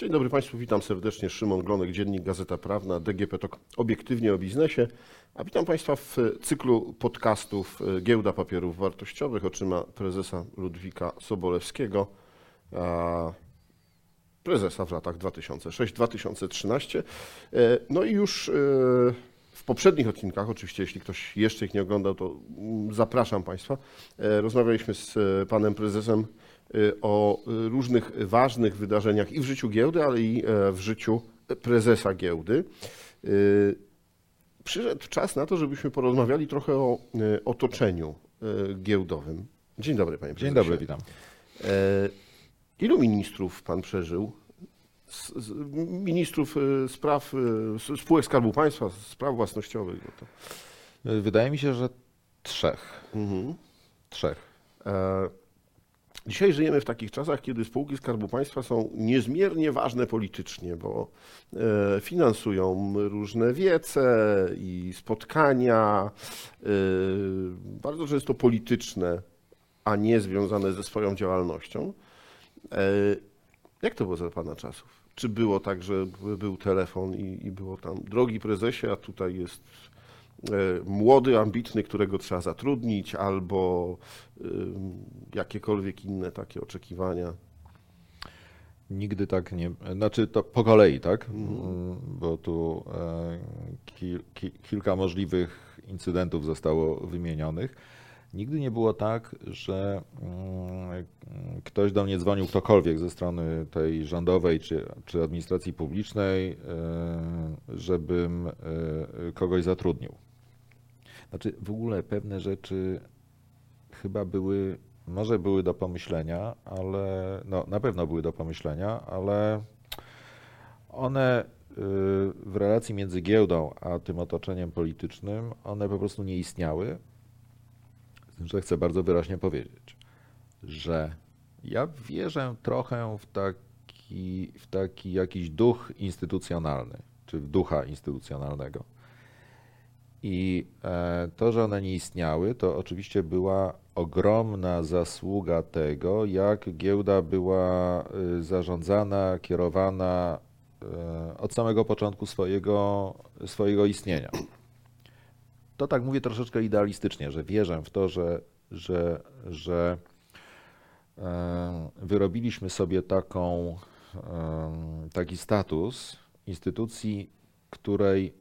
Dzień dobry Państwu, witam serdecznie. Szymon Glonek, Dziennik Gazeta Prawna, DGP TOK obiektywnie o biznesie. A witam Państwa w cyklu podcastów e, Giełda Papierów Wartościowych oczyma prezesa Ludwika Sobolewskiego, prezesa w latach 2006-2013. E, No i już e, w poprzednich odcinkach, oczywiście jeśli ktoś jeszcze ich nie oglądał, to mm, zapraszam Państwa. Rozmawialiśmy z panem prezesem o e, różnych ważnych wydarzeniach i w życiu giełdy, ale i e, w życiu prezesa giełdy. E, Przyszedł czas na to, żebyśmy porozmawiali trochę o e, otoczeniu e, giełdowym. Dzień dobry, panie prezesie. Dzień dobry, witam. E, Ilu ministrów pan przeżył? Ministrów e, spraw, e, spółek Skarbu Państwa, spraw własnościowych. No to. Wydaje mi się, że trzech. Mhm. Trzech. Dzisiaj żyjemy w takich czasach, kiedy spółki Skarbu Państwa są niezmiernie ważne politycznie, bo e, finansują różne wiece i spotkania, e, bardzo często polityczne, a nie związane ze swoją działalnością. E, Jak to było za Pana czasów? Czy było tak, że był telefon i, było tam, drogi prezesie, a tutaj jest młody, ambitny, którego trzeba zatrudnić, albo ym, jakiekolwiek inne takie oczekiwania. Nigdy tak nie. Znaczy to po kolei, tak? Mm, Bo tu e, kil, ki, kilka możliwych incydentów zostało wymienionych. Nigdy nie było tak, że mm, ktoś do mnie dzwonił, ktokolwiek ze strony tej rządowej czy, czy administracji publicznej, e, żebym e, kogoś zatrudnił. Znaczy w ogóle pewne rzeczy chyba były, może były do pomyślenia, ale no, na pewno były do pomyślenia, ale one y, w relacji między giełdą a tym otoczeniem politycznym, one po prostu nie istniały. Z tym, że chcę bardzo wyraźnie powiedzieć, że ja wierzę trochę w taki, w taki jakiś duch instytucjonalny, czy w ducha instytucjonalnego. I e, to, że one nie istniały, to oczywiście była ogromna zasługa tego, jak giełda była y, zarządzana, kierowana e, od samego początku swojego, swojego istnienia. To tak mówię troszeczkę idealistycznie, że wierzę w to, że, że, że e, wyrobiliśmy sobie taką, taki status instytucji, której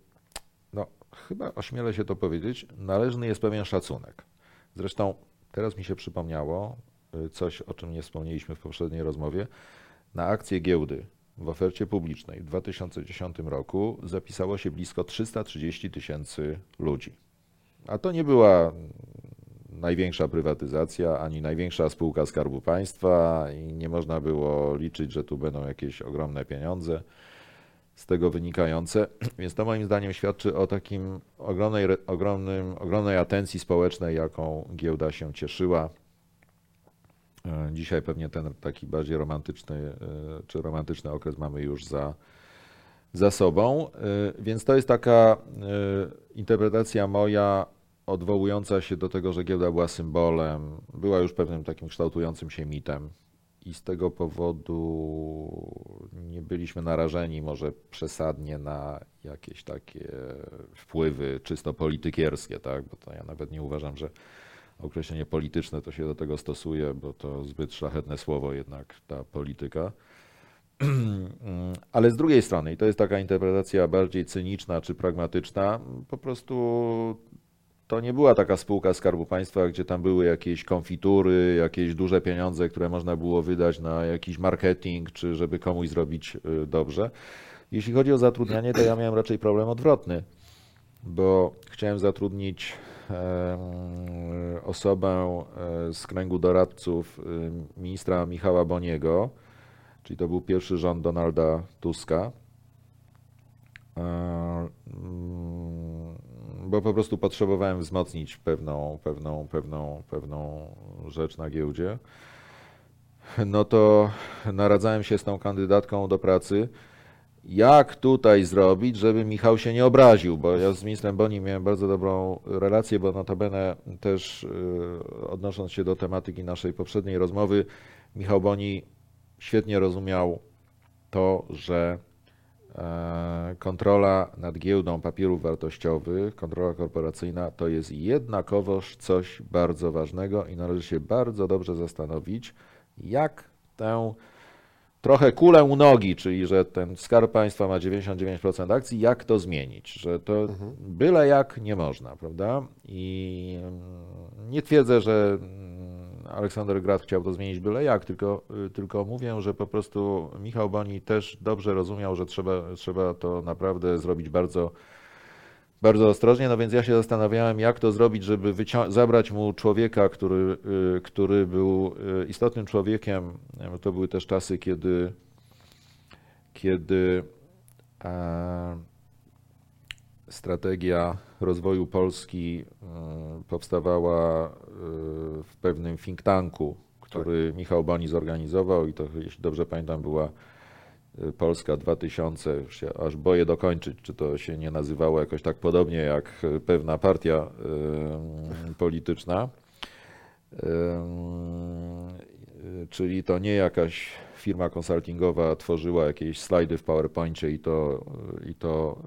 chyba ośmielę się to powiedzieć, należny jest pewien szacunek. Zresztą teraz mi się przypomniało y, coś, o czym nie wspomnieliśmy w poprzedniej rozmowie. Na akcję giełdy w ofercie publicznej w 2010 roku zapisało się blisko 330 tysięcy ludzi. A to nie była największa prywatyzacja, ani największa spółka Skarbu Państwa i nie można było liczyć, że tu będą jakieś ogromne pieniądze z tego wynikające. Więc to moim zdaniem świadczy o takim ogromnej, ogromnym, ogromnej atencji społecznej, jaką giełda się cieszyła. E, Dzisiaj pewnie ten taki bardziej romantyczny, e, czy romantyczny okres mamy już za, za sobą. E, Więc to jest taka interpretacja moja odwołująca się do tego, że giełda była symbolem, była już pewnym takim kształtującym się mitem i z tego powodu nie byliśmy narażeni może przesadnie na jakieś takie wpływy czysto politykierskie, tak? Bo to ja nawet nie uważam, że określenie polityczne to się do tego stosuje, bo to zbyt szlachetne słowo jednak ta polityka. Ale z drugiej strony, i to jest taka interpretacja bardziej cyniczna czy pragmatyczna, po prostu to nie była taka spółka Skarbu Państwa, gdzie tam były jakieś konfitury, jakieś duże pieniądze, które można było wydać na jakiś marketing, czy żeby komuś zrobić y, dobrze. Jeśli chodzi o zatrudnianie, to ja miałem raczej problem odwrotny, bo chciałem zatrudnić osobę e, z kręgu doradców y, ministra Michała Boniego, czyli to był pierwszy rząd Donalda Tuska. Bo po prostu potrzebowałem wzmocnić pewną, pewną, pewną, pewną rzecz na giełdzie. No to naradzałem się z tą kandydatką do pracy. Jak tutaj zrobić, żeby Michał się nie obraził? Bo ja z ministrem Boni miałem bardzo dobrą relację, bo notabene też yy, odnosząc się do tematyki naszej poprzedniej rozmowy, Michał Boni świetnie rozumiał to, że kontrola nad giełdą papierów wartościowych, kontrola korporacyjna to jest jednakowoż coś bardzo ważnego i należy się bardzo dobrze zastanowić, jak tę trochę kulę u nogi, czyli że ten skarb państwa ma 99% akcji, jak to zmienić? Że to byle jak nie można, prawda? I mm, nie twierdzę, że Aleksander Grad chciał to zmienić byle jak, tylko, y, tylko mówię, że po prostu Michał Boni też dobrze rozumiał, że trzeba, trzeba to naprawdę zrobić bardzo bardzo ostrożnie, no więc ja się zastanawiałem, jak to zrobić, żeby zabrać mu człowieka, który, y, który był y, istotnym człowiekiem. To były też czasy, kiedy, kiedy e, strategia rozwoju Polski y, powstawała y, w pewnym think tanku, który Michał Boni zorganizował i to, jeśli dobrze pamiętam, była y, Polska 2000, już się aż boję dokończyć, czy to się nie nazywało jakoś tak podobnie jak pewna partia polityczna. Czyli to nie jakaś firma konsultingowa tworzyła jakieś slajdy w PowerPoincie i to, i to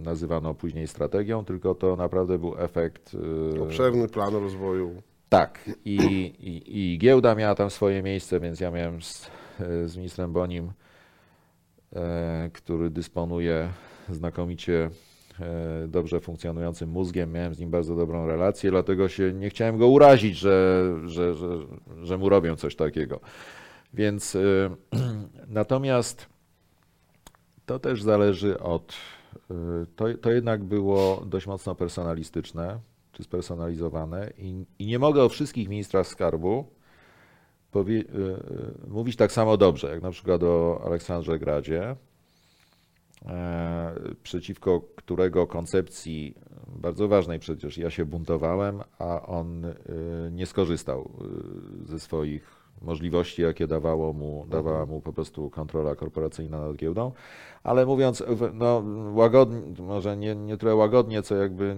y, nazywano później strategią, tylko to naprawdę był efekt y, Obszerny plan rozwoju. tak, i, i, i giełda miała tam swoje miejsce, więc ja miałem z, z ministrem Bonim, e, który dysponuje znakomicie e, dobrze funkcjonującym mózgiem, miałem z nim bardzo dobrą relację, dlatego się nie chciałem go urazić, że, że, że, że mu robię coś takiego. Więc e, natomiast to też zależy od. e, To, to jednak było dość mocno personalistyczne, czy spersonalizowane, i, i nie mogę o wszystkich ministrach skarbu e, e, mówić tak samo dobrze, jak na przykład o Aleksandrze Gradzie, e, przeciwko którego koncepcji bardzo ważnej przecież ja się buntowałem, a on e, nie skorzystał e, ze swoich możliwości, jakie dawało mu, dawała mu po prostu kontrola korporacyjna nad giełdą. Ale mówiąc no, łagodnie, może nie, nie tyle łagodnie, co jakby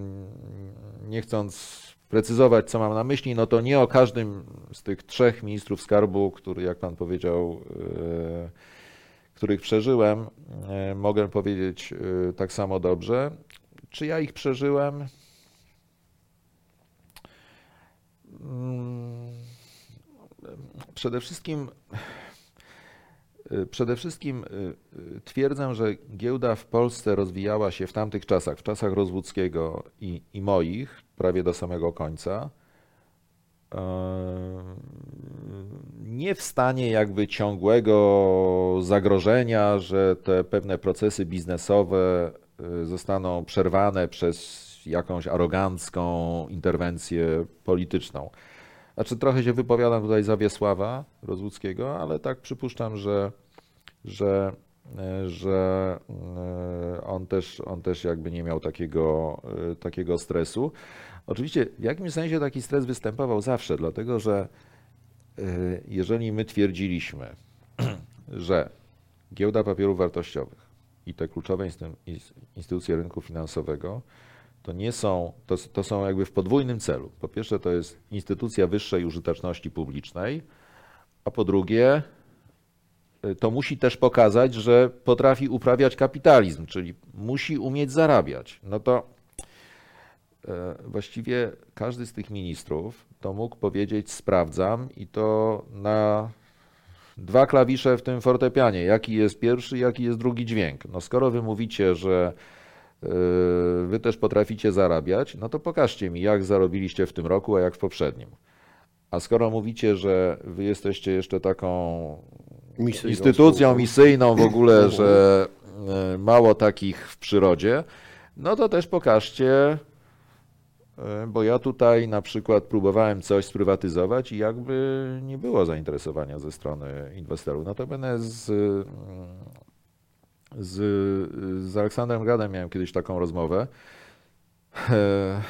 nie chcąc precyzować, co mam na myśli, no to nie o każdym z tych trzech ministrów skarbu, który, jak pan powiedział, e, których przeżyłem, e, mogę powiedzieć e, tak samo dobrze. Czy ja ich przeżyłem? Mm, Przede wszystkim, y, przede wszystkim twierdzę, że giełda w Polsce rozwijała się w tamtych czasach, w czasach Rozwódzkiego i, i moich, prawie do samego końca. Nie w stanie jakby ciągłego zagrożenia, że te pewne procesy biznesowe y, zostaną przerwane przez jakąś arogancką interwencję polityczną. Znaczy trochę się wypowiadam tutaj za Wiesława Rozłuckiego, ale tak przypuszczam, że, że, e, że e, on też, on też jakby nie miał takiego, e, takiego stresu. Oczywiście w jakimś sensie taki stres występował zawsze, dlatego że e, jeżeli my twierdziliśmy, że giełda papierów wartościowych i te kluczowe instytu- ins- instytucje rynku finansowego to nie są, to, to są jakby w podwójnym celu. Po pierwsze, to jest instytucja wyższej użyteczności publicznej, a po drugie, y, to musi też pokazać, że potrafi uprawiać kapitalizm, czyli musi umieć zarabiać. No to e, właściwie każdy z tych ministrów to mógł powiedzieć sprawdzam i to na dwa klawisze w tym fortepianie. Jaki jest pierwszy, jaki jest drugi dźwięk. No skoro wy mówicie, że yy, wy też potraficie zarabiać, no to pokażcie mi, jak zarobiliście w tym roku, a jak w poprzednim. A skoro mówicie, że wy jesteście jeszcze taką Misyjną instytucją spółką. misyjną w ogóle, że e, mało takich w przyrodzie, no to też pokażcie, e, bo ja tutaj na przykład próbowałem coś sprywatyzować i jakby nie było zainteresowania ze strony inwestorów. Notabene z, mm, z, z Aleksandrem Gradem miałem kiedyś taką rozmowę. E,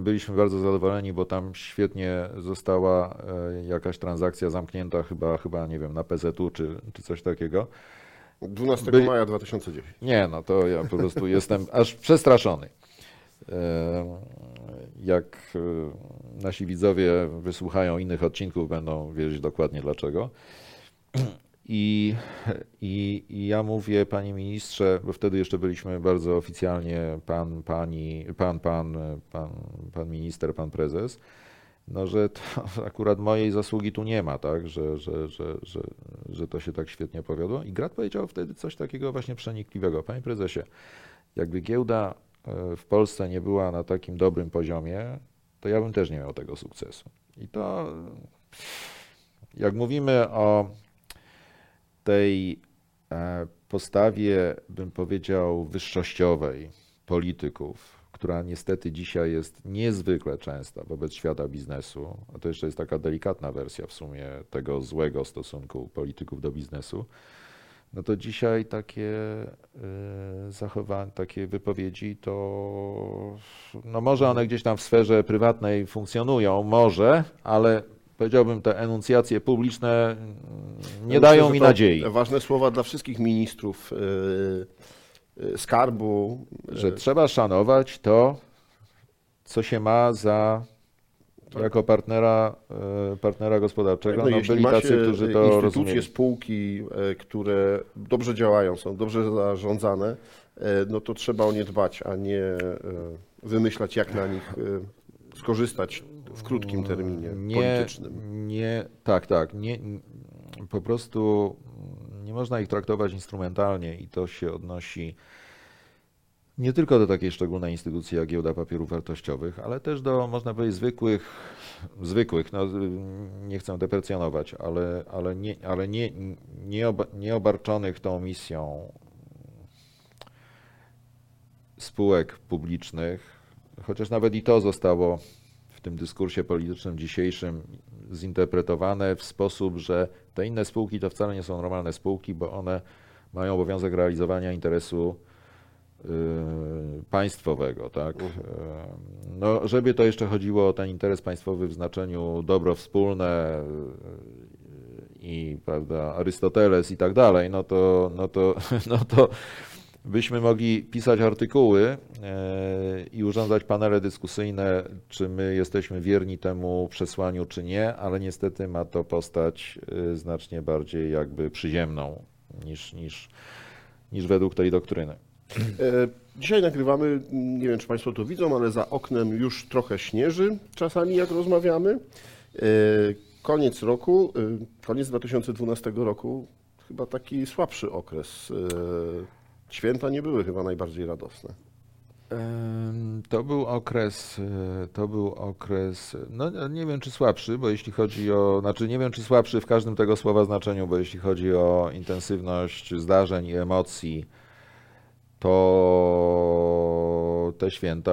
Byliśmy bardzo zadowoleni, bo tam świetnie została e, jakaś transakcja zamknięta, chyba, chyba nie wiem, na PZU czy, czy coś takiego. 12 Byli- maja 2010. Nie, no to ja po prostu jestem aż przestraszony. Jak e, nasi widzowie wysłuchają innych odcinków, będą wiedzieć dokładnie dlaczego. I, i, I ja mówię, panie ministrze, bo wtedy jeszcze byliśmy bardzo oficjalnie pan, pani, pan, pan, pan, pan minister, pan prezes, no że to akurat mojej zasługi tu nie ma, tak, że, że, że, że, że to się tak świetnie powiodło. I Grat powiedział wtedy coś takiego właśnie przenikliwego. Panie prezesie, jakby giełda w Polsce nie była na takim dobrym poziomie, to ja bym też nie miał tego sukcesu. I to, jak mówimy o tej e, postawie, bym powiedział, wyższościowej polityków, która niestety dzisiaj jest niezwykle częsta wobec świata biznesu, a to jeszcze jest taka delikatna wersja w sumie tego złego stosunku polityków do biznesu, no to dzisiaj takie y, zachowania, takie wypowiedzi, to no może one gdzieś tam w sferze prywatnej funkcjonują, może, ale powiedziałbym te enuncjacje publiczne mm, nie Ja dają myślę, mi nadziei, Ważne słowa dla wszystkich ministrów y, y, skarbu. że trzeba szanować to, co się ma za jako partnera, y, partnera gospodarczego. No, No, byli tacy, którzy to instytucje, rozumieli. spółki, e, które dobrze działają, są dobrze zarządzane, e, no to trzeba o nie dbać, a nie e, wymyślać, jak na nich e, skorzystać w krótkim terminie nie, politycznym. Nie, tak, tak. Nie, po prostu nie można ich traktować instrumentalnie i to się odnosi nie tylko do takiej szczególnej instytucji jak giełda papierów wartościowych, ale też do, można powiedzieć, zwykłych, zwykłych, no, nie chcę deprecjonować, ale, ale, nie, ale nie, nie, oba, nie obarczonych tą misją spółek publicznych, chociaż nawet i to zostało w tym dyskursie politycznym dzisiejszym zinterpretowane w sposób, że te inne spółki to wcale nie są normalne spółki, bo one mają obowiązek realizowania interesu państwowego, tak? Y, No, żeby to jeszcze chodziło o ten interes państwowy w znaczeniu dobro wspólne y, i prawda, Arystoteles i tak dalej, no to, no to, no to byśmy mogli pisać artykuły i urządzać panele dyskusyjne, czy my jesteśmy wierni temu przesłaniu, czy nie, ale niestety ma to postać znacznie bardziej jakby przyziemną niż, niż, niż według tej doktryny. E, Dzisiaj nagrywamy, nie wiem czy Państwo to widzą, ale za oknem już trochę śnieży czasami jak rozmawiamy. E, Koniec roku, e, koniec 2012 roku, chyba taki słabszy okres. Święta nie były chyba najbardziej radosne. To był okres, to był okres, no nie wiem czy słabszy, bo jeśli chodzi o, znaczy nie wiem czy słabszy w każdym tego słowa znaczeniu, bo jeśli chodzi o intensywność zdarzeń i emocji, to te święta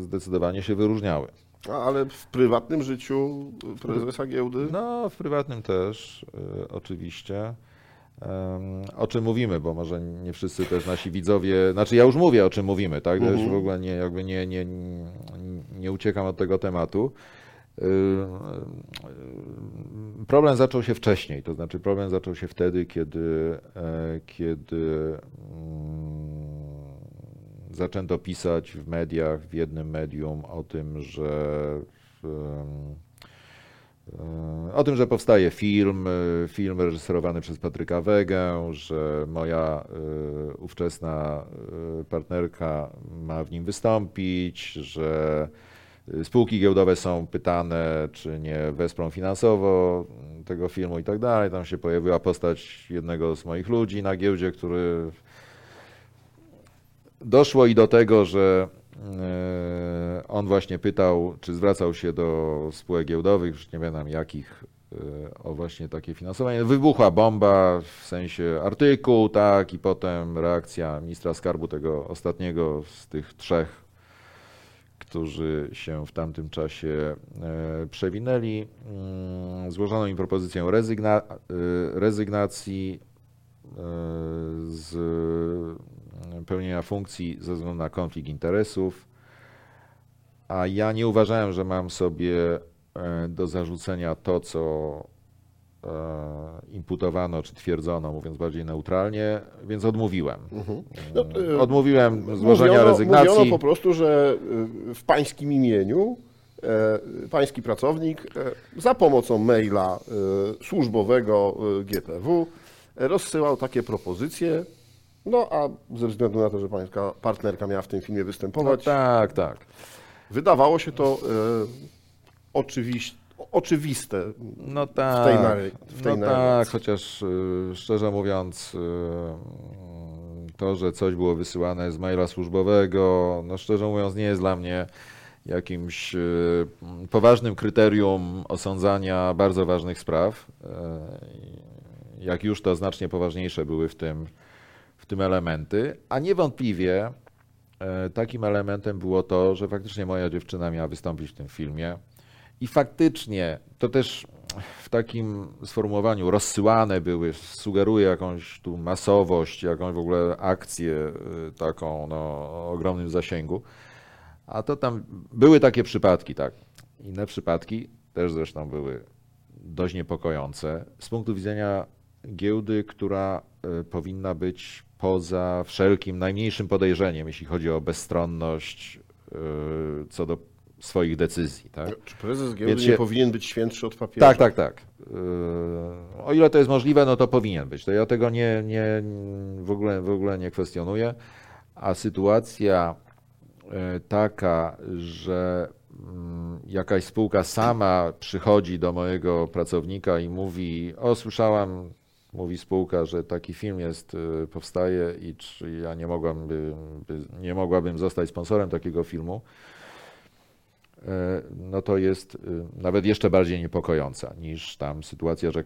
zdecydowanie się wyróżniały. A, Ale w prywatnym życiu prezesa giełdy? No, w prywatnym też, y, oczywiście. O czym mówimy, bo może nie wszyscy też nasi widzowie, znaczy ja już mówię o czym mówimy, tak? Ja już w ogóle nie, jakby nie, nie, nie uciekam od tego tematu. Y, y, Problem zaczął się wcześniej, to znaczy problem zaczął się wtedy, kiedy, e, kiedy mm, zaczęto pisać w mediach, w jednym medium o tym, że E, O tym, że powstaje film, film reżyserowany przez Patryka Wegę, że moja ówczesna partnerka ma w nim wystąpić, że spółki giełdowe są pytane, czy nie wesprą finansowo tego filmu i tak dalej. Tam się pojawiła postać jednego z moich ludzi na giełdzie, który doszło i do tego, że e, on właśnie pytał, czy zwracał się do spółek giełdowych, już nie pamiętam jakich, e, o właśnie takie finansowanie. Wybuchła bomba, w sensie artykuł, tak, i potem reakcja ministra skarbu tego ostatniego z tych trzech, którzy się w tamtym czasie e, przewinęli. Mm, Złożono im propozycję rezygna, e, rezygnacji e, z pełnienia funkcji ze względu na konflikt interesów, a ja nie uważałem, że mam sobie do zarzucenia to, co imputowano czy twierdzono, mówiąc bardziej neutralnie, więc odmówiłem. No, e, Odmówiłem złożenia mówiono, rezygnacji. Mówiono po prostu, że y, w pańskim imieniu e, pański pracownik e, za pomocą maila e, służbowego e, GPW e, rozsyłał takie propozycje. No a ze względu na to, że pańska partnerka miała w tym filmie No występować, tak, tak. wydawało się to e, oczywiś- oczywiste No tak, w tej, nary- w tej no tak, chociaż y, szczerze mówiąc, y, to, że coś było wysyłane z maila służbowego, no szczerze mówiąc, nie jest dla mnie jakimś y, poważnym kryterium osądzania bardzo ważnych spraw. Jak już to znacznie poważniejsze były w tym, w tym elementy, a niewątpliwie takim elementem było to, że faktycznie moja dziewczyna miała wystąpić w tym filmie. I faktycznie to też w takim sformułowaniu rozsyłane były, sugeruje jakąś tu masowość, jakąś w ogóle akcję y, taką no, o ogromnym zasięgu. A to tam były takie przypadki, tak. Inne przypadki też zresztą były dość niepokojące z punktu widzenia giełdy, która y, powinna być poza wszelkim najmniejszym podejrzeniem, jeśli chodzi o bezstronność y, co do swoich decyzji. Tak? Czy prezes giełdy Więc nie powinien być świętszy od papieża? Tak, tak, tak. Yy, O ile to jest możliwe, no to powinien być. To ja tego nie, nie, w, ogóle, w ogóle nie kwestionuję. A sytuacja yy, taka, że mm, jakaś spółka sama przychodzi do mojego pracownika i mówi: O, słyszałam, mówi spółka, że taki film jest, yy, powstaje i czy ja nie, mogłam by, by, nie mogłabym zostać sponsorem takiego filmu e, no to jest y, nawet jeszcze bardziej niepokojąca niż tam sytuacja, że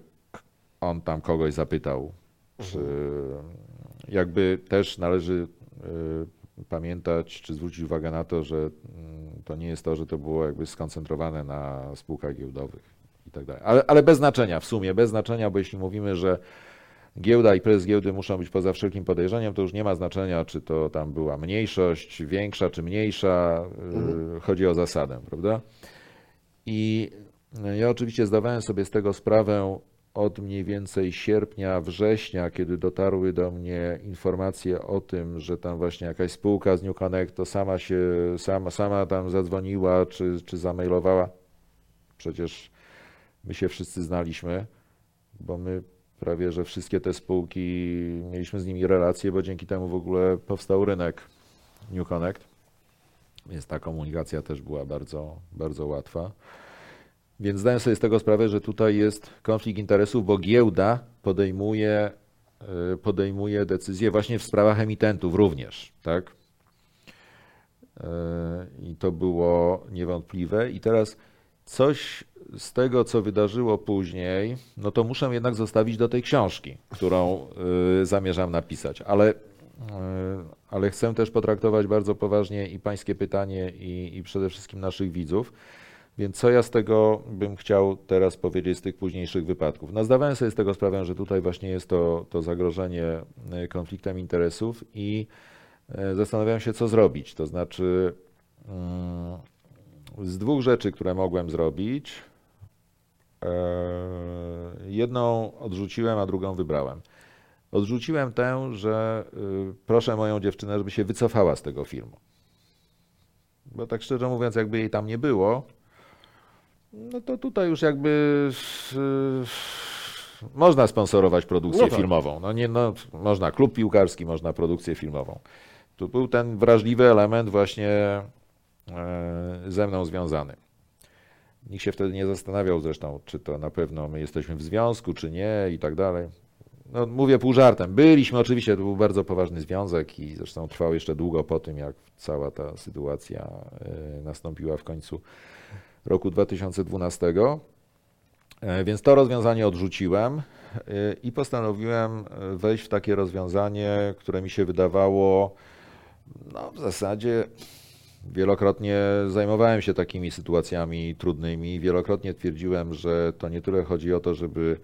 on tam kogoś zapytał. Czy jakby też należy y, pamiętać, czy zwrócić uwagę na to, że mm, to nie jest to, że to było jakby skoncentrowane na spółkach giełdowych i tak dalej. Ale, ale bez znaczenia, w sumie bez znaczenia, bo jeśli mówimy, że giełda i prezes giełdy muszą być poza wszelkim podejrzeniem, to już nie ma znaczenia, czy to tam była mniejszość, większa czy mniejsza. y, Chodzi o zasadę, prawda? I ja oczywiście zdawałem sobie z tego sprawę od mniej więcej sierpnia, września, kiedy dotarły do mnie informacje o tym, że tam właśnie jakaś spółka z New Connect to sama się, sama, sama tam zadzwoniła czy, czy zamailowała. Przecież my się wszyscy znaliśmy, bo my prawie, że wszystkie te spółki mieliśmy z nimi relacje, bo dzięki temu w ogóle powstał rynek New Connect. Więc ta komunikacja też była bardzo, bardzo łatwa. Więc zdaję sobie z tego sprawę, że tutaj jest konflikt interesów, bo giełda podejmuje, y, podejmuje decyzje właśnie w sprawach emitentów również, tak? Y, I to było niewątpliwe. I teraz coś z tego, co wydarzyło później, no to muszę jednak zostawić do tej książki, którą y, zamierzam napisać. Ale, y, ale chcę też potraktować bardzo poważnie i pańskie pytanie, i, i przede wszystkim naszych widzów. Więc co ja z tego bym chciał teraz powiedzieć z tych późniejszych wypadków? No zdawałem sobie z tego sprawę, że tutaj właśnie jest to, to zagrożenie y, konfliktem interesów i zastanawiałem się, co zrobić. To znaczy, mm, z dwóch rzeczy, które mogłem zrobić, e, jedną odrzuciłem, a drugą wybrałem. Odrzuciłem tę, że y, proszę moją dziewczynę, żeby się wycofała z tego filmu. Bo tak szczerze mówiąc, jakby jej tam nie było, no to tutaj już jakby y, można sponsorować produkcję No tak. filmową. No nie, no, można klub piłkarski, można produkcję filmową. Tu był ten wrażliwy element właśnie ze mną związany. Nikt się wtedy nie zastanawiał zresztą, czy to na pewno my jesteśmy w związku, czy nie i tak dalej. No, mówię pół żartem. Byliśmy oczywiście, to był bardzo poważny związek i zresztą trwał jeszcze długo po tym, jak cała ta sytuacja e, nastąpiła w końcu roku 2012. E, Więc to rozwiązanie odrzuciłem e, i postanowiłem e, wejść w takie rozwiązanie, które mi się wydawało no, w zasadzie wielokrotnie zajmowałem się takimi sytuacjami trudnymi. Wielokrotnie twierdziłem, że to nie tyle chodzi o to, żeby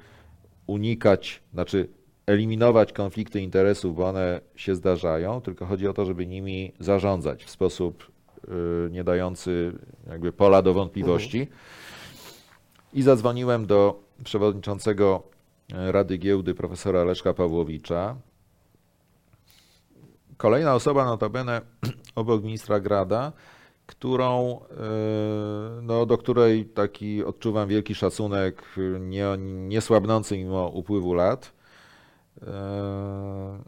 unikać, znaczy eliminować konflikty interesów, bo one się zdarzają, tylko chodzi o to, żeby nimi zarządzać w sposób y, nie dający jakby pola do wątpliwości. I zadzwoniłem do przewodniczącego Rady Giełdy profesora Leszka Pawłowicza. Kolejna osoba, notabene obok ministra Grada, którą, e, no, do której taki odczuwam wielki szacunek, nie, niesłabnący mimo upływu lat. E,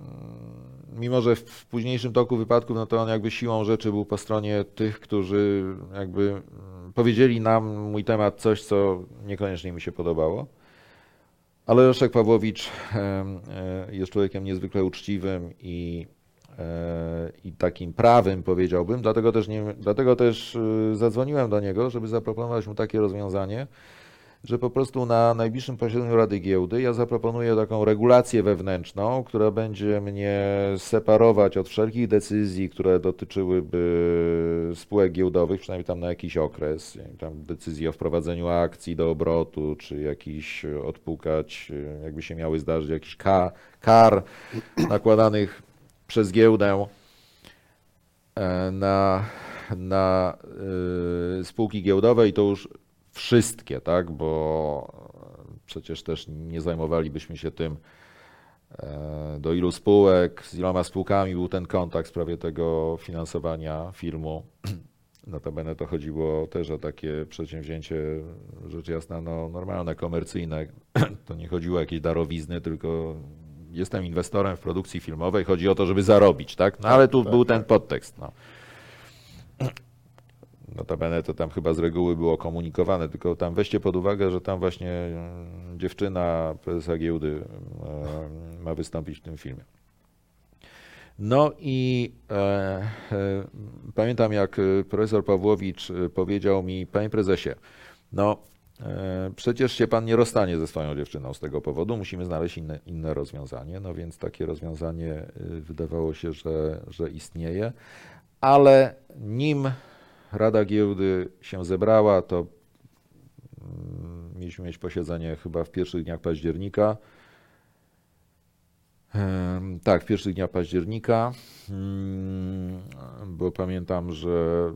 Mimo, że w późniejszym toku wypadków, no to on jakby siłą rzeczy był po stronie tych, którzy jakby mm, powiedzieli nam mój temat coś, co niekoniecznie mi się podobało. Ale Leszek Pawłowicz e, jest człowiekiem niezwykle uczciwym i, i takim prawym, powiedziałbym. Dlatego też, nie, dlatego też y, zadzwoniłem do niego, żeby zaproponować mu takie rozwiązanie, że po prostu na najbliższym posiedzeniu Rady Giełdy ja zaproponuję taką regulację wewnętrzną, która będzie mnie separować od wszelkich decyzji, które dotyczyłyby spółek giełdowych, przynajmniej tam na jakiś okres. Tam decyzji o wprowadzeniu akcji do obrotu, czy jakiś odpukać, jakby się miały zdarzyć, jakiś ka- kar nakładanych przez giełdę e, na, na y, spółki giełdowe i to już wszystkie, tak, bo przecież też nie zajmowalibyśmy się tym, e, do ilu spółek, z iloma spółkami był ten kontakt w sprawie tego finansowania filmu. Notabene to chodziło też o takie przedsięwzięcie, rzecz jasna, no, normalne, komercyjne. To nie chodziło o jakieś darowizny, tylko jestem inwestorem w produkcji filmowej, chodzi o to, żeby zarobić, tak? No ale tu tak, był ten podtekst, no. Notabene to tam chyba z reguły było komunikowane, tylko tam weźcie pod uwagę, że tam właśnie mm, dziewczyna prezesa giełdy e, ma wystąpić w tym filmie. No i e, e, pamiętam jak e, profesor Pawłowicz e, powiedział mi, panie prezesie, no przecież się pan nie rozstanie ze swoją dziewczyną z tego powodu, musimy znaleźć inne, inne rozwiązanie. No więc takie rozwiązanie e, wydawało się, że, że istnieje, ale nim Rada Giełdy się zebrała, to mm, mieliśmy mieć posiedzenie chyba w pierwszych dniach października. Tak, w pierwszych dniach października, mm, bo pamiętam, że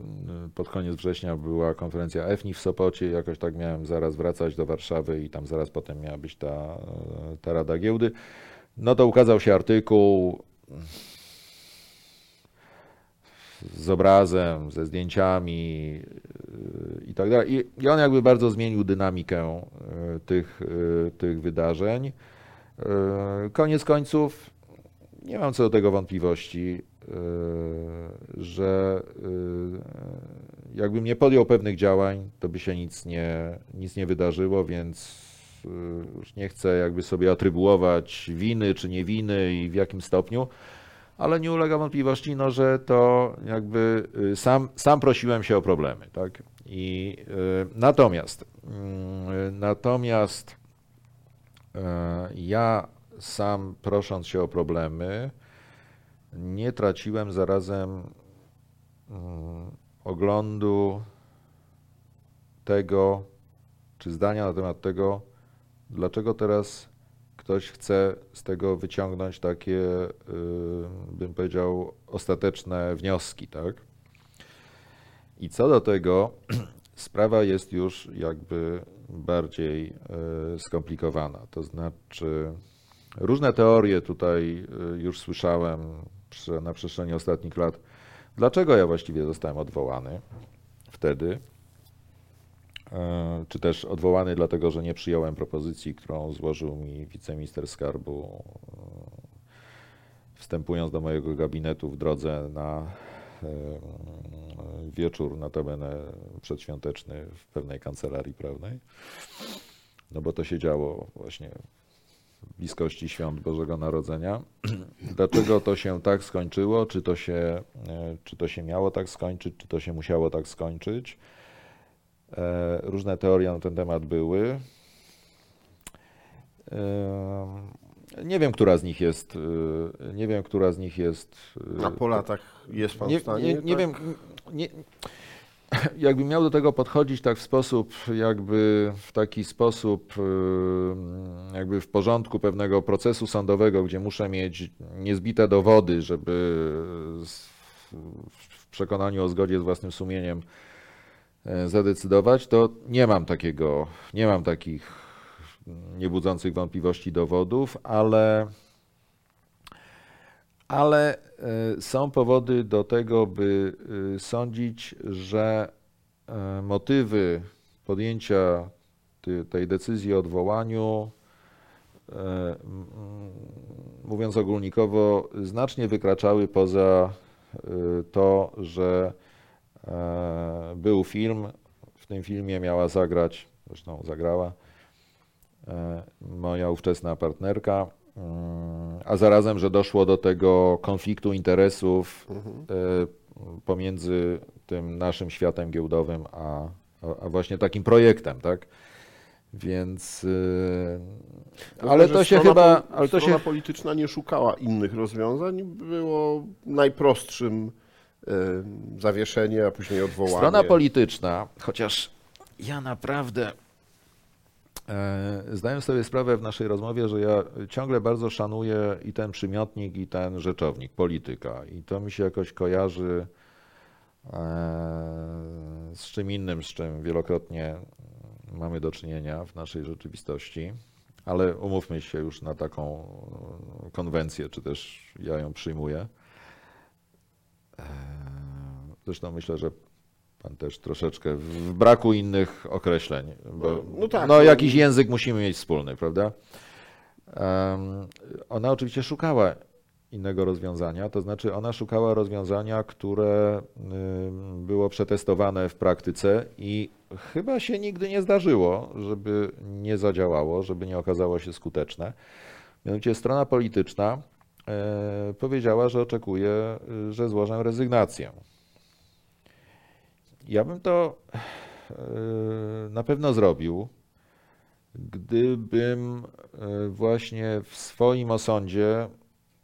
y, pod koniec września była konferencja EFNI w Sopocie, jakoś tak miałem zaraz wracać do Warszawy i tam zaraz potem miała być ta, e, ta Rada Giełdy. No to ukazał się artykuł z obrazem, ze zdjęciami i tak dalej. I- on jakby bardzo zmienił dynamikę tych, tych wydarzeń. Yy, Koniec końców, nie mam co do tego wątpliwości, yy, że yy, jakbym nie podjął pewnych działań, to by się nic nie, nic nie wydarzyło, więc już nie chcę jakby sobie atrybuować winy czy nie winy i w jakim stopniu ale nie ulega wątpliwości, no, że to jakby y, sam, sam prosiłem się o problemy, tak? I y, natomiast, mm, natomiast y, ja sam prosząc się o problemy, nie traciłem zarazem mm, oglądu tego, czy zdania na temat tego, dlaczego teraz ktoś chce z tego wyciągnąć takie, y, bym powiedział, ostateczne wnioski, tak? I co do tego, sprawa jest już jakby bardziej y, skomplikowana. To znaczy, różne teorie tutaj y, już słyszałem na przestrzeni ostatnich lat. Dlaczego ja właściwie zostałem odwołany wtedy? E, czy też odwołany dlatego, że nie przyjąłem propozycji, którą złożył mi wiceminister skarbu, e, wstępując do mojego gabinetu w drodze na e, wieczór, notabene przedświąteczny w pewnej kancelarii prawnej. No bo to się działo właśnie w bliskości świąt Bożego Narodzenia. Dlaczego to się tak skończyło? Czy to się, e, czy to się miało tak skończyć? Czy to się musiało tak skończyć? E, Różne teorie na ten temat były. Nie wiem, która z nich jest. e, Nie wiem, która z nich jest. e, A po latach jest pan nie, w stanie? nie, nie tak? wiem, nie, jakbym miał do tego podchodzić tak w sposób, jakby w taki sposób, yy, jakby w porządku pewnego procesu sądowego, gdzie muszę mieć niezbite dowody, żeby w przekonaniu o zgodzie z własnym sumieniem e, zadecydować, to nie mam takiego, nie mam takich niebudzących wątpliwości dowodów, ale ale e, są powody do tego, by e, sądzić, że e, motywy podjęcia tej decyzji o odwołaniu, mówiąc ogólnikowo, znacznie wykraczały poza to, że był film. W tym filmie miała zagrać, zresztą zagrała, moja ówczesna partnerka, mm, a zarazem, że doszło do tego konfliktu interesów e, pomiędzy tym naszym światem giełdowym, a, a, właśnie takim projektem, tak? Więc. e, Ale to się chyba. pol- Ale to strona się, polityczna nie szukała innych rozwiązań, było najprostszym e, zawieszenie, a później odwołanie. Strona polityczna, chociaż ja naprawdę e, zdaję sobie sprawę w naszej rozmowie, że ja ciągle bardzo szanuję i ten przymiotnik, i ten rzeczownik, polityka. I to mi się jakoś kojarzy e, z czym innym, z czym wielokrotnie mamy do czynienia w naszej rzeczywistości. Ale umówmy się już na taką e, konwencję, czy też ja ją przyjmuję. E, Zresztą myślę, że pan też troszeczkę w braku innych określeń, bo No tak, no, no. jakiś język musimy mieć wspólny, prawda? Em, Ona oczywiście szukała innego rozwiązania, to znaczy ona szukała rozwiązania, które ym, było przetestowane w praktyce i chyba się nigdy nie zdarzyło, żeby nie zadziałało, żeby nie okazało się skuteczne. Mianowicie strona polityczna e, powiedziała, że oczekuje, y, że złożę rezygnację. Ja bym to e, na pewno zrobił, gdybym e, właśnie w swoim osądzie,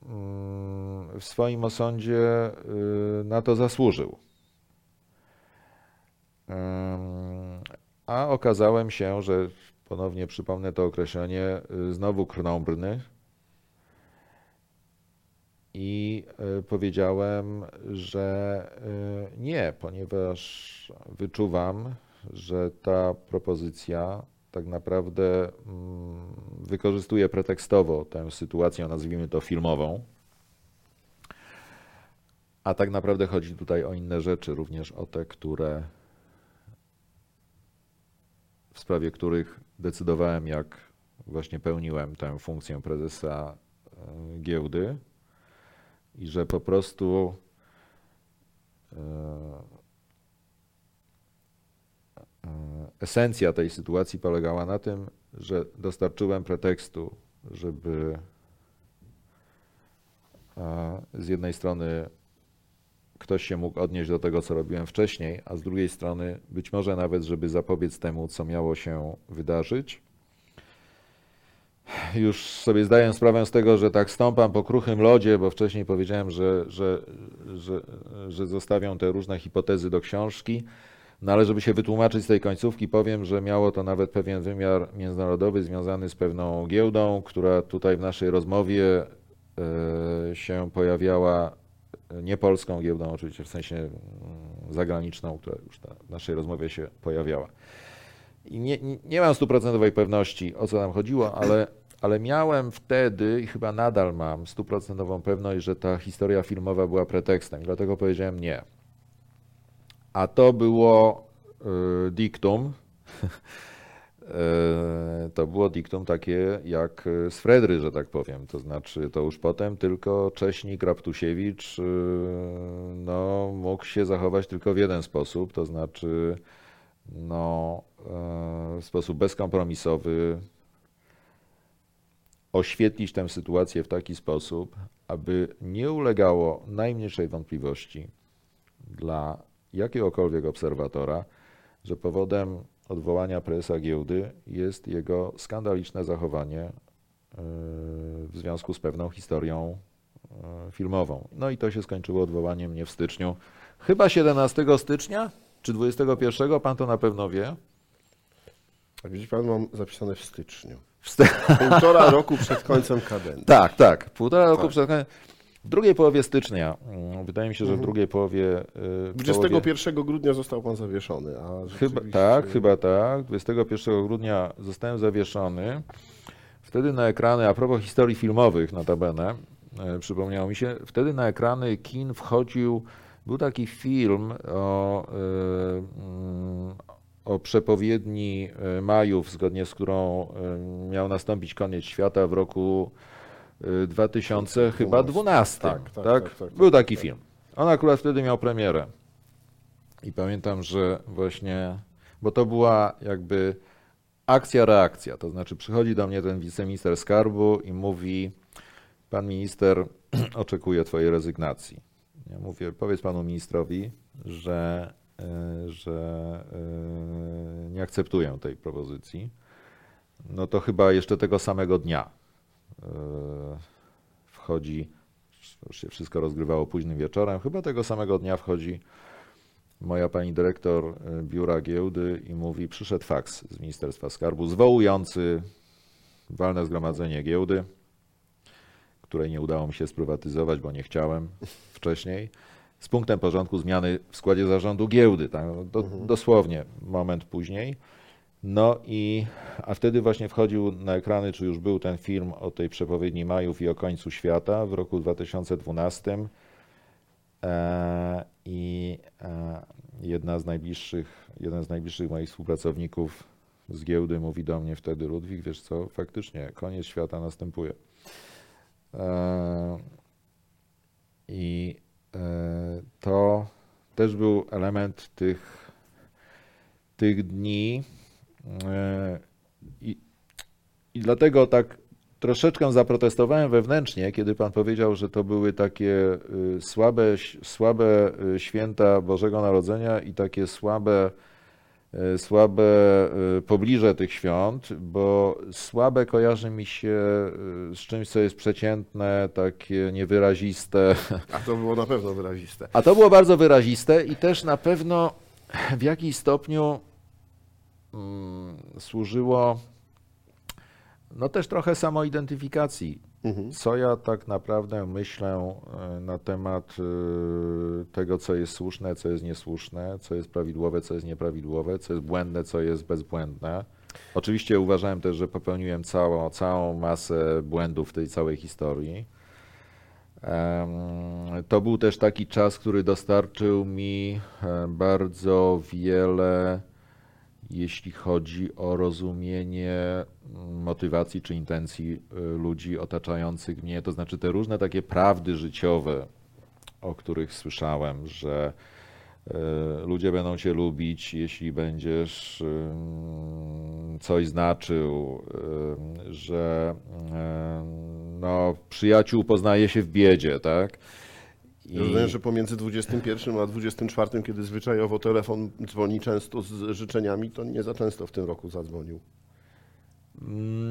mm, w swoim osądzie e, na to zasłużył. A okazałem się, że ponownie przypomnę to określenie, znowu krnąbrny. I y, powiedziałem, że y, nie, ponieważ wyczuwam, że ta propozycja tak naprawdę mm, wykorzystuje pretekstowo tę sytuację, nazwijmy to filmową. A tak naprawdę chodzi tutaj o inne rzeczy, również o te, które w sprawie których decydowałem, jak właśnie pełniłem tę funkcję prezesa e, giełdy i że po prostu e, e, esencja tej sytuacji polegała na tym, że dostarczyłem pretekstu, żeby e, z jednej strony ktoś się mógł odnieść do tego, co robiłem wcześniej, a z drugiej strony być może nawet, żeby zapobiec temu, co miało się wydarzyć. Już sobie zdaję sprawę z tego, że tak stąpam po kruchym lodzie, bo wcześniej powiedziałem, że, że, że, że te różne hipotezy do książki. No ale żeby się wytłumaczyć z tej końcówki, powiem, że miało to nawet pewien wymiar międzynarodowy związany z pewną giełdą, która tutaj w naszej rozmowie e, się pojawiała nie polską giełdą, oczywiście w sensie mm, zagraniczną, która już w naszej rozmowie się pojawiała. I nie, nie mam stuprocentowej pewności, o co nam chodziło, ale, ale miałem wtedy i chyba nadal mam stuprocentową pewność, że ta historia filmowa była pretekstem, dlatego powiedziałem nie. A to było y, diktum. E, To było diktum takie jak z Fredry, że tak powiem. To znaczy, to już potem tylko Cześnik Raptusiewicz no, mógł się zachować tylko w jeden sposób, to znaczy no, e, w sposób bezkompromisowy oświetlić tę sytuację w taki sposób, aby nie ulegało najmniejszej wątpliwości dla jakiegokolwiek obserwatora, że powodem odwołania prezesa giełdy jest jego skandaliczne zachowanie e, w związku z pewną historią e, filmową. No i to się skończyło odwołaniem mnie w styczniu. Chyba 17 stycznia czy 21, pan to na pewno wie. Jak widzi pan, mam zapisane w styczniu. Półtora roku przed końcem kadencji. tak, tak. Półtora roku Tak. przed końcem. W drugiej połowie stycznia, mm, wydaje mi się, że w drugiej połowie. y, w połowie 21 grudnia został pan zawieszony, a Chyba, tak, chyba tak. 21 grudnia zostałem zawieszony. Wtedy na ekrany, a propos historii filmowych notabene, e, przypomniało mi się. Wtedy na ekrany kin wchodził, był taki film o, e, mm, o przepowiedni e, Majów, zgodnie z którą e, miał nastąpić koniec świata w roku e, 2000 chyba 12. Tak, tak, tak, tak, Był tak, taki tak. film. On akurat wtedy miał premierę. I pamiętam, że właśnie, bo to była jakby akcja, reakcja. To znaczy przychodzi do mnie ten wiceminister skarbu i mówi, pan minister oczekuje twojej rezygnacji. Ja mówię, powiedz panu ministrowi, że, e, że e, nie akceptuję tej propozycji. No to chyba jeszcze tego samego dnia e, wchodzi, już się wszystko rozgrywało późnym wieczorem, chyba tego samego dnia wchodzi moja pani dyrektor biura giełdy i mówi, przyszedł faks z Ministerstwa Skarbu zwołujący walne zgromadzenie giełdy, której nie udało mi się sprywatyzować, bo nie chciałem wcześniej, z punktem porządku zmiany w składzie zarządu giełdy, tak, do, dosłownie moment później. No i, a wtedy właśnie wchodził na ekrany, czy już był ten film o tej przepowiedni Majów i o końcu świata w roku 2012. E, I e, jedna z najbliższych, jeden z najbliższych moich współpracowników z giełdy mówi do mnie wtedy, Ludwik, wiesz co, faktycznie koniec świata następuje. E, I to też był element tych, tych dni. E, I, I dlatego tak troszeczkę zaprotestowałem wewnętrznie, kiedy pan powiedział, że to były takie y, słabe, słabe y, święta Bożego Narodzenia i takie słabe, słabe y, pobliże tych świąt, bo słabe kojarzy mi się y, z czymś, co jest przeciętne, takie niewyraziste. A to było na pewno wyraziste. A to było bardzo wyraziste i też na pewno w jakiś stopniu mm, służyło no też trochę samoidentyfikacji. Mhm. Co ja tak naprawdę myślę e, na temat e, tego, co jest słuszne, co jest niesłuszne, co jest prawidłowe, co jest nieprawidłowe, co jest błędne, co jest bezbłędne. Oczywiście uważałem też, że popełniłem całą, całą masę błędów w tej całej historii. To był też taki czas, który dostarczył mi e, bardzo wiele, jeśli chodzi o rozumienie motywacji czy intencji y, ludzi otaczających mnie. To znaczy te różne takie prawdy życiowe, o których słyszałem, że y, ludzie będą cię lubić, jeśli będziesz coś znaczył, ym, że no, przyjaciół poznaje się w biedzie, tak? I- Rozumiem, że pomiędzy 21 a 24, kiedy zwyczajowo telefon dzwoni często z życzeniami, to nie za często w tym roku zadzwonił.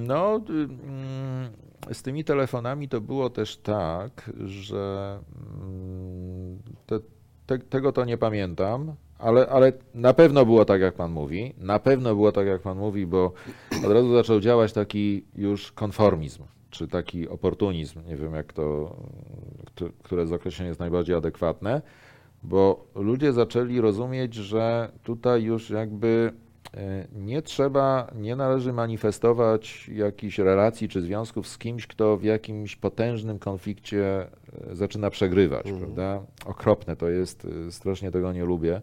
No, y, mm, z tymi telefonami to było też tak, że mm, te, te, tego to nie pamiętam, ale, ale na pewno było tak, jak pan mówi. Na pewno było tak, jak pan mówi, bo od razu zaczął działać taki już konformizm, czy taki oportunizm, nie wiem jak to, któ- które z określenia jest najbardziej adekwatne, bo ludzie zaczęli rozumieć, że tutaj już jakby E, Nie trzeba, nie należy manifestować jakichś relacji czy związków z kimś, kto w jakimś potężnym konflikcie e, zaczyna przegrywać, Mhm. prawda? Okropne to jest, e, strasznie tego nie lubię.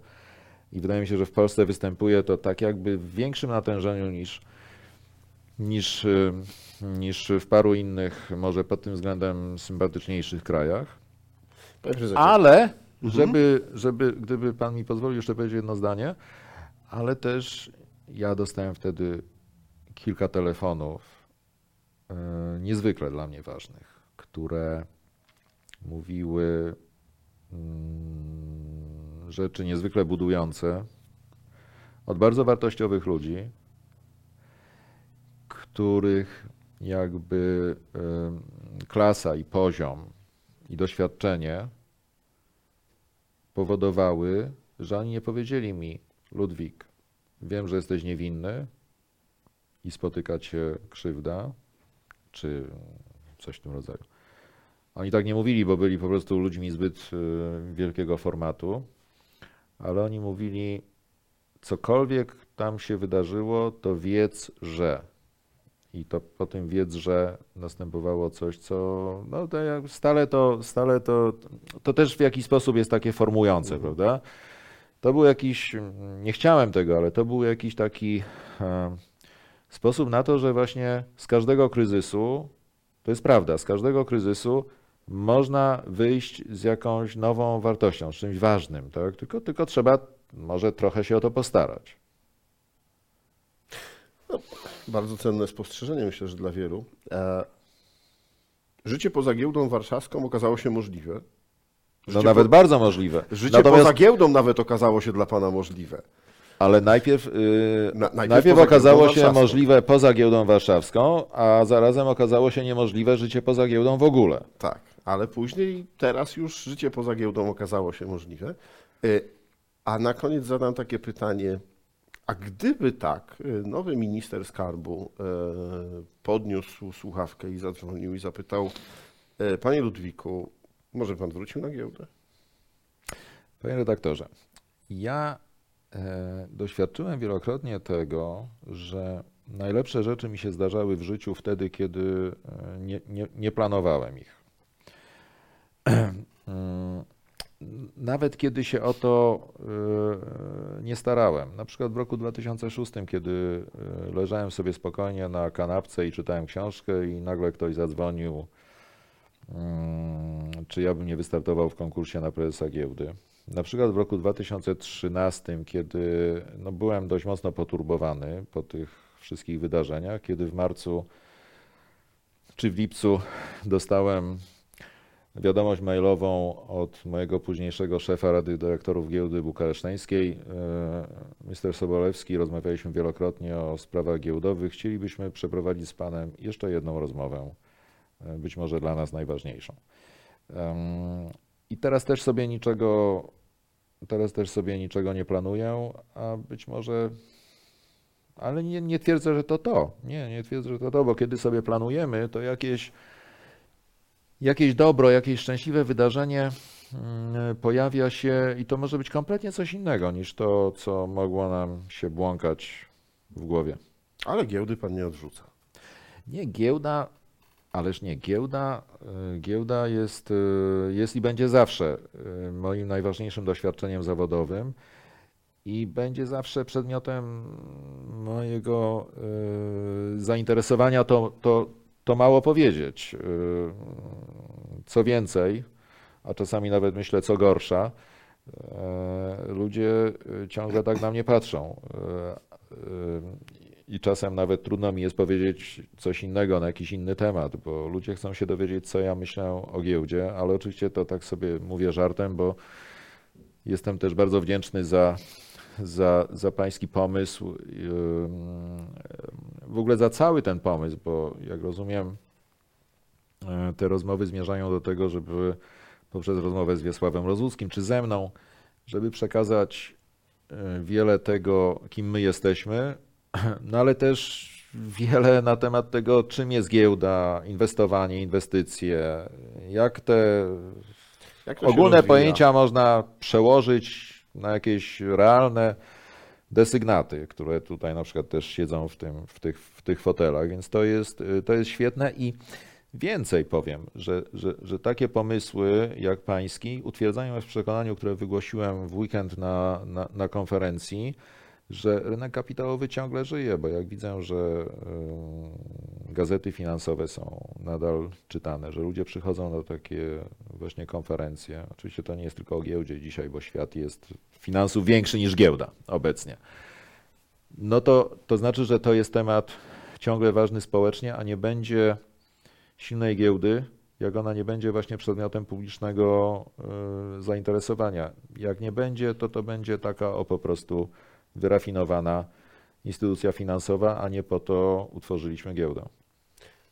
I wydaje mi się, że w Polsce występuje to tak jakby w większym natężeniu niż, niż, e, niż w paru innych, może pod tym względem sympatyczniejszych krajach. Ale, żeby, żeby, gdyby pan mi pozwolił jeszcze powiedzieć jedno zdanie, ale też ja dostałem wtedy kilka telefonów e, niezwykle dla mnie ważnych, które mówiły mm, rzeczy niezwykle budujące od bardzo wartościowych ludzi, których jakby klasa i poziom i doświadczenie powodowały, że oni nie powiedzieli mi, Ludwik, wiem, że jesteś niewinny i spotyka cię krzywda, czy coś w tym rodzaju. Oni tak nie mówili, bo byli po prostu ludźmi zbyt y, wielkiego formatu, ale oni mówili, cokolwiek tam się wydarzyło, to wiedz, że. I to po tym wiedrze następowało coś, co no, to jak stale to, stale to, to też w jakiś sposób jest takie formujące, prawda? To był jakiś, nie chciałem tego, ale to był jakiś taki e, sposób na to, że właśnie z każdego kryzysu, to jest prawda, z każdego kryzysu można wyjść z jakąś nową wartością, z czymś ważnym, tak? Tylko, tylko trzeba może trochę się o to postarać. Bardzo cenne spostrzeżenie, myślę, że dla wielu. E, życie poza giełdą warszawską okazało się możliwe. No Życie nawet po- bardzo możliwe. Życie Natomiast, poza giełdą nawet okazało się dla Pana możliwe. ale najpierw, yy, Na- najpierw najpierw, okazało się możliwe poza giełdą warszawską, a zarazem okazało się niemożliwe życie poza giełdą w ogóle. Tak, ale później, teraz już życie poza giełdą okazało się możliwe. E, A na koniec zadam takie pytanie. A gdyby tak, e, nowy minister skarbu e, podniósł słuchawkę i zadzwonił i zapytał, e, Panie Ludwiku, może Pan wrócił na giełdę? Panie redaktorze, ja e, doświadczyłem wielokrotnie tego, że najlepsze rzeczy mi się zdarzały w życiu wtedy, kiedy e, nie, nie, nie planowałem ich. Nawet kiedy się o to e, nie starałem. Na przykład w roku 2006, kiedy e, leżałem sobie spokojnie na kanapce i czytałem książkę i nagle ktoś zadzwonił, mm, czy ja bym nie wystartował w konkursie na prezesa giełdy. Na przykład w roku 2013, kiedy no, byłem dość mocno poturbowany po tych wszystkich wydarzeniach, kiedy w marcu czy w lipcu dostałem wiadomość mailową od mojego późniejszego szefa Rady Dyrektorów Giełdy Bukareszteńskiej, e, Mr. Sobolewski, rozmawialiśmy wielokrotnie o sprawach giełdowych. Chcielibyśmy przeprowadzić z Panem jeszcze jedną rozmowę, e, być może dla nas najważniejszą. I teraz też sobie niczego, teraz też sobie niczego nie planuję, a być może, ale nie, nie twierdzę, że to to. Nie, nie twierdzę, że to to, bo kiedy sobie planujemy, to jakieś jakieś dobro, jakieś szczęśliwe wydarzenie mm, pojawia się i to może być kompletnie coś innego niż to, co mogło nam się błąkać w głowie. Ale giełdy Pan nie odrzuca. Nie, giełda, ależ nie, giełda, y, giełda jest, y, jest i będzie zawsze y, moim najważniejszym doświadczeniem zawodowym i będzie zawsze przedmiotem mojego zainteresowania. To, to, to mało powiedzieć. Y, Co więcej, a czasami nawet myślę, co gorsza, e, ludzie y, ciągle tak na mnie patrzą. Y, y, I czasem nawet trudno mi jest powiedzieć coś innego na jakiś inny temat, bo ludzie chcą się dowiedzieć, co ja myślę o giełdzie, ale oczywiście to tak sobie mówię żartem, bo jestem też bardzo wdzięczny za, za, za pański pomysł, ym, w ogóle za cały ten pomysł, bo jak rozumiem, e, te rozmowy zmierzają do tego, żeby poprzez rozmowę z Wiesławem Rozuckim czy ze mną, żeby przekazać wiele tego, kim my jesteśmy, no ale też wiele na temat tego, czym jest giełda, inwestowanie, inwestycje, jak te Jak ogólne rozwija? pojęcia można przełożyć na jakieś realne desygnaty, które tutaj na przykład też siedzą w, tym, w, tych, w tych fotelach, więc to jest, y, to jest świetne. I więcej powiem, że, że, że takie pomysły jak pański utwierdzają w przekonaniu, które wygłosiłem w weekend na, na, na konferencji, że rynek kapitałowy ciągle żyje, bo jak widzę, że y, gazety finansowe są nadal czytane, że ludzie przychodzą na takie właśnie konferencje. Oczywiście to nie jest tylko o giełdzie dzisiaj, bo świat jest finansów większy niż giełda obecnie. No to, to znaczy, że to jest temat ciągle ważny społecznie, a nie będzie silnej giełdy, jak ona nie będzie właśnie przedmiotem publicznego y, zainteresowania. Jak nie będzie, to to będzie taka o po prostu wyrafinowana instytucja finansowa, a nie po to utworzyliśmy giełdę.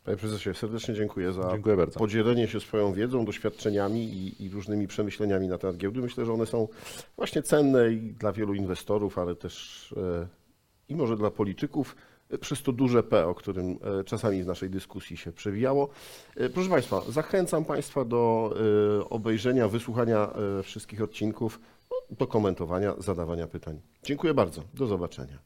Panie prezesie, serdecznie dziękuję za Dziękuję podzielenie się swoją wiedzą, doświadczeniami i, i różnymi przemyśleniami na temat giełdy. Myślę, że one są właśnie cenne i dla wielu inwestorów, ale też e, i może dla polityków. e, Przez to duże P, o którym e, czasami w naszej dyskusji się przewijało. Proszę Państwa, zachęcam Państwa do obejrzenia, wysłuchania wszystkich odcinków, do komentowania, zadawania pytań. Dziękuję bardzo. Do zobaczenia.